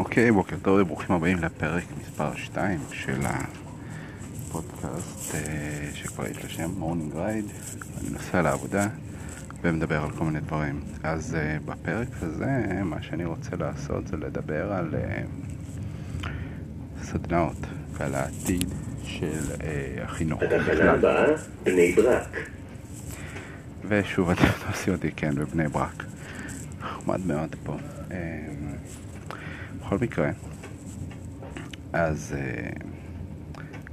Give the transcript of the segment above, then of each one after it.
אוקיי, בוקר טוב וברוכים הבאים לפרק מספר 2 של הפודקאסט אה, שכבר יש לשם Morning Ride. אני נוסע לעבודה ומדבר על כל מיני דברים. אז אה, בפרק הזה, מה שאני רוצה לעשות זה לדבר על אה, סדנאות ועל העתיד של החינוך בכלל. בני ברק. ושוב, אתם עושים אותי, כן, בבני ברק. נחמד מאוד פה. בכל מקרה, אז uh,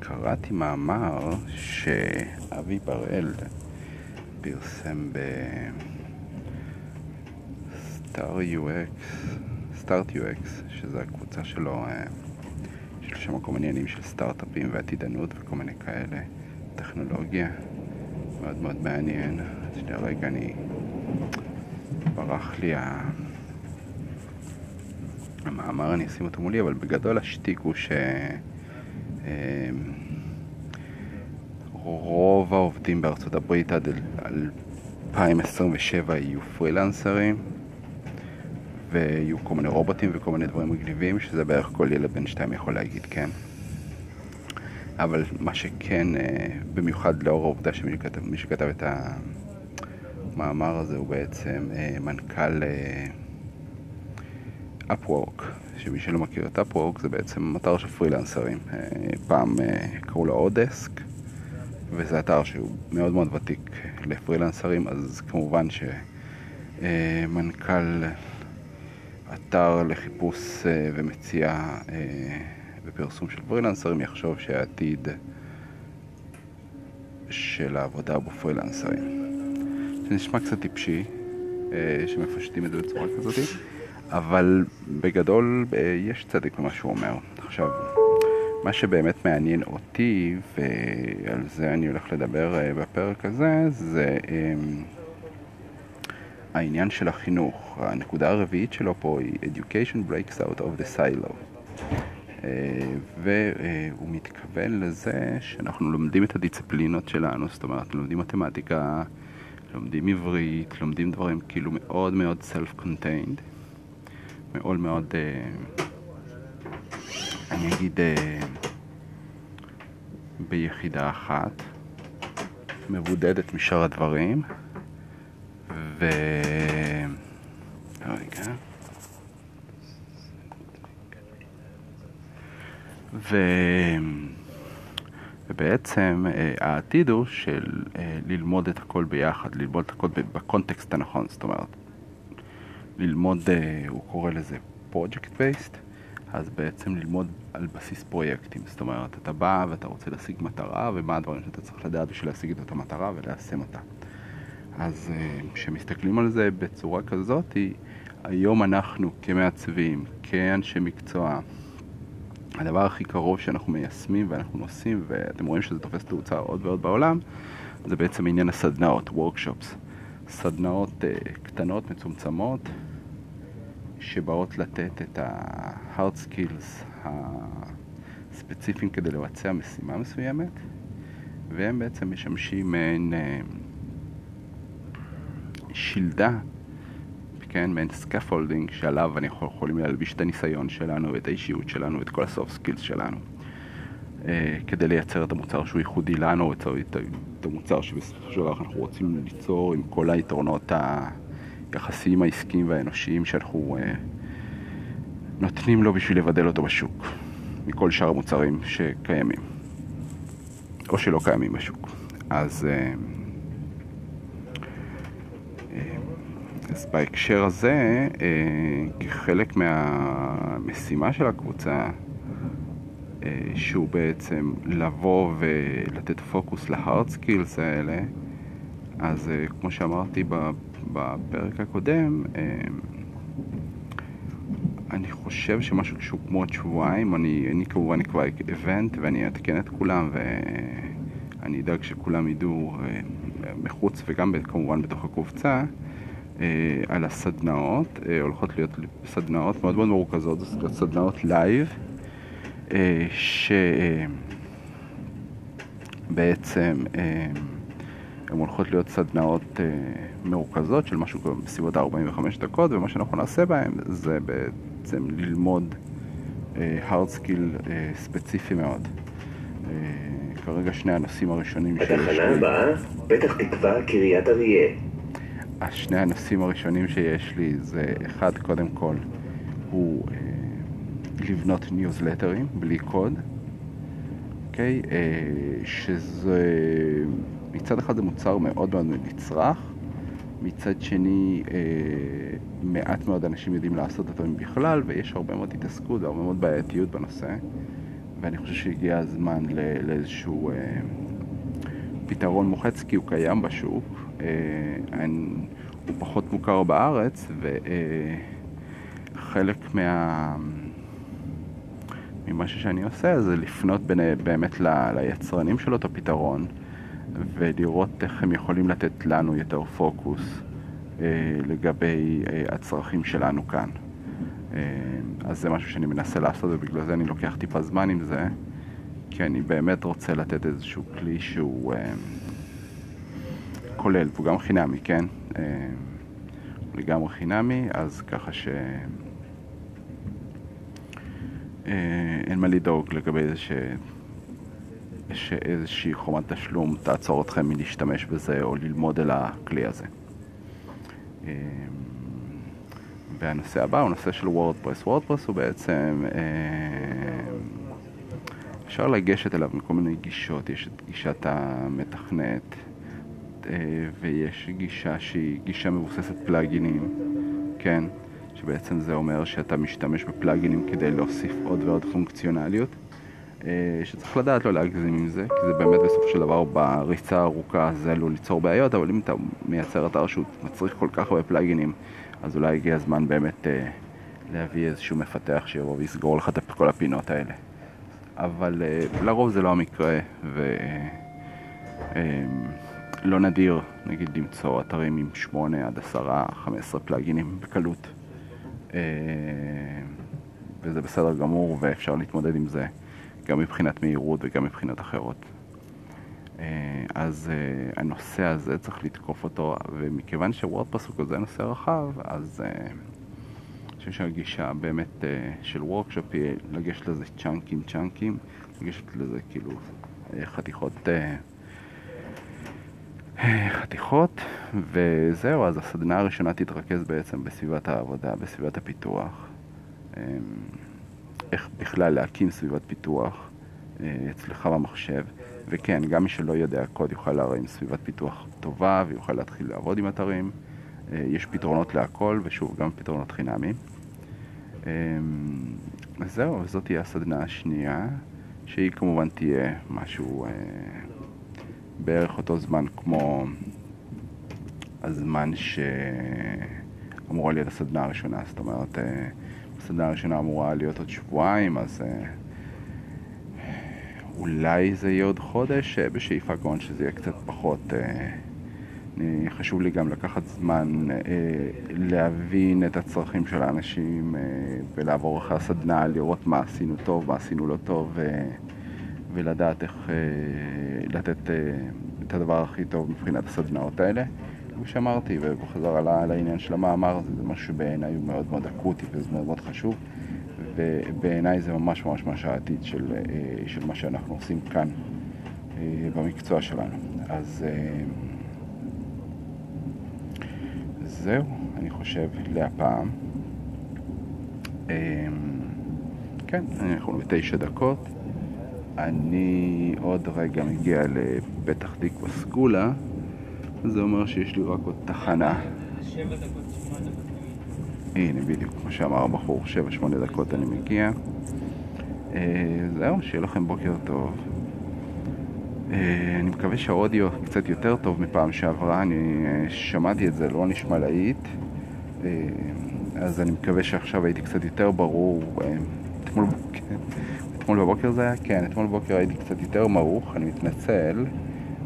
קראתי מאמר שאבי בראל פרסם בסטאר UX, סטארט UX, שזו הקבוצה שלו, uh, של שם כל מיני עניינים של סטארט-אפים ועתידנות וכל מיני כאלה, טכנולוגיה, מאוד מאוד מעניין. אז לרגע אני, ברח לי ה... המאמר אני אשים אותו מולי, אבל בגדול השטיק הוא ש... רוב העובדים בארצות הברית עד 2027 יהיו פרילנסרים ויהיו כל מיני רובוטים וכל מיני דברים מגניבים שזה בערך כל ילד בן שתיים יכול להגיד כן. אבל מה שכן, אה, במיוחד לאור העובדה שמי שכתב, שכתב את המאמר הזה הוא בעצם אה, מנכ"ל אה, Upwork, שמי שלא מכיר את Upwork זה בעצם אתר של פרילנסרים. אה, פעם אה, קראו לו אודסק, וזה אתר שהוא מאוד מאוד ותיק לפרילנסרים, אז כמובן שמנכ"ל אתר לחיפוש אה, ומציאה ופרסום של פרילנסרים יחשוב שהעתיד של העבודה בפרילנסרים. זה נשמע קצת טיפשי, שמפשטים את זה בצורה כזאת. אבל בגדול אה, יש צדק במה שהוא אומר. עכשיו, מה שבאמת מעניין אותי, ועל זה אני הולך לדבר אה, בפרק הזה, זה אמ, העניין של החינוך. הנקודה הרביעית שלו פה היא Education breaks out of the silo. אה, והוא מתכוון לזה שאנחנו לומדים את הדיסציפלינות שלנו, זאת אומרת, לומדים מתמטיקה, לומדים עברית, לומדים דברים כאילו מאוד מאוד self-contained. מאוד מאוד, אה, אני אגיד, אה, ביחידה אחת, מבודדת משאר הדברים, ו... רגע. ו... ובעצם אה, העתיד הוא של ללמוד את הכל ביחד, ללמוד את הכל בקונטקסט הנכון, זאת אומרת, ללמוד, אה, הוא קורא לזה project based, אז בעצם ללמוד על בסיס פרויקטים. זאת אומרת, אתה בא ואתה רוצה להשיג מטרה, ומה הדברים שאתה צריך לדעת בשביל להשיג את אותה מטרה וליישם אותה. אז אה, כשמסתכלים על זה בצורה כזאת, היום אנחנו כמעצבים, כאנשי מקצוע, הדבר הכי קרוב שאנחנו מיישמים ואנחנו עושים, ואתם רואים שזה תופס תאוצה עוד ועוד בעולם, זה בעצם עניין הסדנאות, workshops. סדנאות uh, קטנות, מצומצמות, שבאות לתת את ה-hard skills הספציפיים כדי לבצע משימה מסוימת, והם בעצם משמשים מעין אה, שלדה, כן, מעין scaffolding שעליו יכול, יכולים להלביש את הניסיון שלנו, את האישיות שלנו, את כל ה-soft skills שלנו. אה, כדי לייצר את המוצר שהוא ייחודי לנו, את, המוצר שבסופו של דבר אנחנו רוצים ליצור עם כל היתרונות היחסיים העסקיים והאנושיים שאנחנו אה, נותנים לו בשביל לבדל אותו בשוק, מכל שאר המוצרים שקיימים, או שלא קיימים בשוק. אז, uh, אז בהקשר הזה, כחלק מהמשימה של הקבוצה, אה, שהוא בעצם לבוא ולתת פוקוס להארד סקילס האלה, אז אה, כמו שאמרתי בפרק הקודם, אה, אני חושב שמשהו שהוא כמו עוד שבועיים, אני, אני כמובן אקבע event ואני אעדכן את כולם ואני אדאג שכולם ידעו מחוץ וגם כמובן בתוך הקבוצה על הסדנאות, הולכות להיות סדנאות מאוד מאוד מרוכזות, סדנאות live אה, שבעצם אה, הן הולכות להיות סדנאות אה, מרוכזות של משהו בסביבות 45 דקות ומה שאנחנו נעשה בהן זה בעצם ללמוד hard skill ספציפי מאוד. כרגע שני הנושאים הראשונים שיש לי... התחנה הבאה, פתח תקווה, קריית אריה. השני הנושאים הראשונים שיש לי זה אחד, קודם כל, הוא אה, לבנות ניוזלטרים בלי קוד, אוקיי? אה, שזה... מצד אחד זה מוצר מאוד מאוד נצרך, מצד שני אה, מעט מאוד אנשים יודעים לעשות אותו בכלל, ויש הרבה מאוד התעסקות והרבה מאוד בעייתיות בנושא, ואני חושב שהגיע הזמן לאיזשהו אה, פתרון מוחץ, כי הוא קיים בשוק. הוא פחות מוכר בארץ, וחלק מה... ממה שאני עושה זה לפנות בין, באמת ל, ליצרנים של אותו פתרון ולראות איך הם יכולים לתת לנו יותר פוקוס אה, לגבי אה, הצרכים שלנו כאן. אה, אז זה משהו שאני מנסה לעשות ובגלל זה אני לוקח טיפה זמן עם זה כי אני באמת רוצה לתת איזשהו כלי שהוא אה, כולל, והוא גם חינמי, כן? אה, לגמרי חינמי, אז ככה ש... אה, אין מה לדאוג לגבי זה ש... שאיזושהי חומת תשלום תעצור אתכם מלהשתמש בזה או ללמוד על הכלי הזה. אה, והנושא הבא הוא נושא של וורדפרס. וורדפרס הוא בעצם, אפשר לגשת אליו מכל מיני גישות, יש את גישת המתכנת, אה, ויש גישה שהיא גישה מבוססת פלאגינים, כן? שבעצם זה אומר שאתה משתמש בפלאגינים כדי להוסיף עוד ועוד פונקציונליות. אה, שצריך לדעת לא להגזים עם זה, כי זה באמת בסופו של דבר בריצה הארוכה זה עלול ליצור בעיות, אבל אם אתה מייצר אתר שהוא מצריך כל כך הרבה פלאגינים, אז אולי הגיע הזמן באמת אה, להביא איזשהו מפתח שיבוא ויסגור לך את כל הפינות האלה. אבל אה, לרוב זה לא המקרה, ו... לא נדיר, נגיד, למצוא אתרים עם 8 עד 10, 15 פלאגינים בקלות. אה, וזה בסדר גמור, ואפשר להתמודד עם זה גם מבחינת מהירות וגם מבחינות אחרות. אה, אז אה, הנושא הזה צריך לתקוף אותו, ומכיוון שוורדפרס הוא כזה נושא רחב, אז אני חושב שהגישה באמת של וורקשופ היא לגשת לזה צ'אנקים צ'אנקים, לגשת לזה כאילו חתיכות חתיכות, וזהו, אז הסדנה הראשונה תתרכז בעצם בסביבת העבודה, בסביבת הפיתוח. אמ, איך בכלל להקים סביבת פיתוח אה, אצלך במחשב, וכן, גם מי שלא יודע קוד יוכל להרים סביבת פיתוח טובה ויוכל להתחיל לעבוד עם אתרים. אה, יש פתרונות להכל, ושוב, גם פתרונות חינמיים. אמ, זהו, זאת תהיה הסדנה השנייה, שהיא כמובן תהיה משהו... בערך אותו זמן כמו הזמן שאמורה להיות הסדנה הראשונה, זאת אומרת, אה, הסדנה הראשונה אמורה להיות עוד שבועיים, אז אה, אולי זה יהיה עוד חודש, אה, בשאיפה כמובן שזה יהיה קצת פחות. אני, חשוב לי גם לקחת זמן אה, להבין את הצרכים של האנשים אה, ולעבור אחרי הסדנה, לראות מה עשינו טוב, מה עשינו לא טוב. אה, ולדעת איך אה, לתת אה, את הדבר הכי טוב מבחינת הסדנאות האלה. כמו שאמרתי, ובחזרה לעניין של המאמר, זה משהו שבעיניי הוא מאוד מאוד אקוטי וזה מאוד מאוד חשוב, ובעיניי זה ממש ממש ממש העתיד של, אה, של מה שאנחנו עושים כאן במקצוע שלנו. אז זהו, אני חושב, להפעם. כן, אנחנו בתשע דקות. אני עוד רגע מגיע לפתח תקווה סגולה, זה אומר שיש לי רק עוד תחנה. שבע דקות, שמונה דקות. הנה, בדיוק, כמו שאמר הבחור, שבע, שמונה דקות אני מגיע. אה, זהו, שיהיה לכם בוקר טוב. אה, אני מקווה שהאודיו קצת יותר טוב מפעם שעברה, אני אה, שמעתי את זה, לא נשמע להיט. אז אני מקווה שעכשיו הייתי קצת יותר ברור. אתמול, כן, אתמול בבוקר זה היה? כן, אתמול בבוקר הייתי קצת יותר מעוך, אני מתנצל.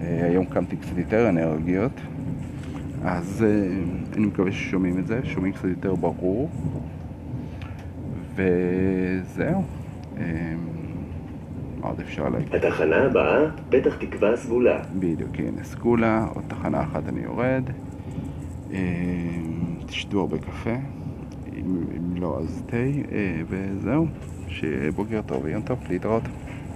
אה, היום קמתי קצת יותר אנרגיות. אז אה, אני מקווה ששומעים את זה, שומעים קצת יותר ברור. וזהו. אה, מה עוד אפשר להגיד? התחנה הבאה, פתח תקווה סגולה. בדיוק, הנה סגולה, עוד תחנה אחת אני יורד. תשתו הרבה קפה, אם לא אז תה, וזהו. שיהיה טוב ויום טוב, להתראות.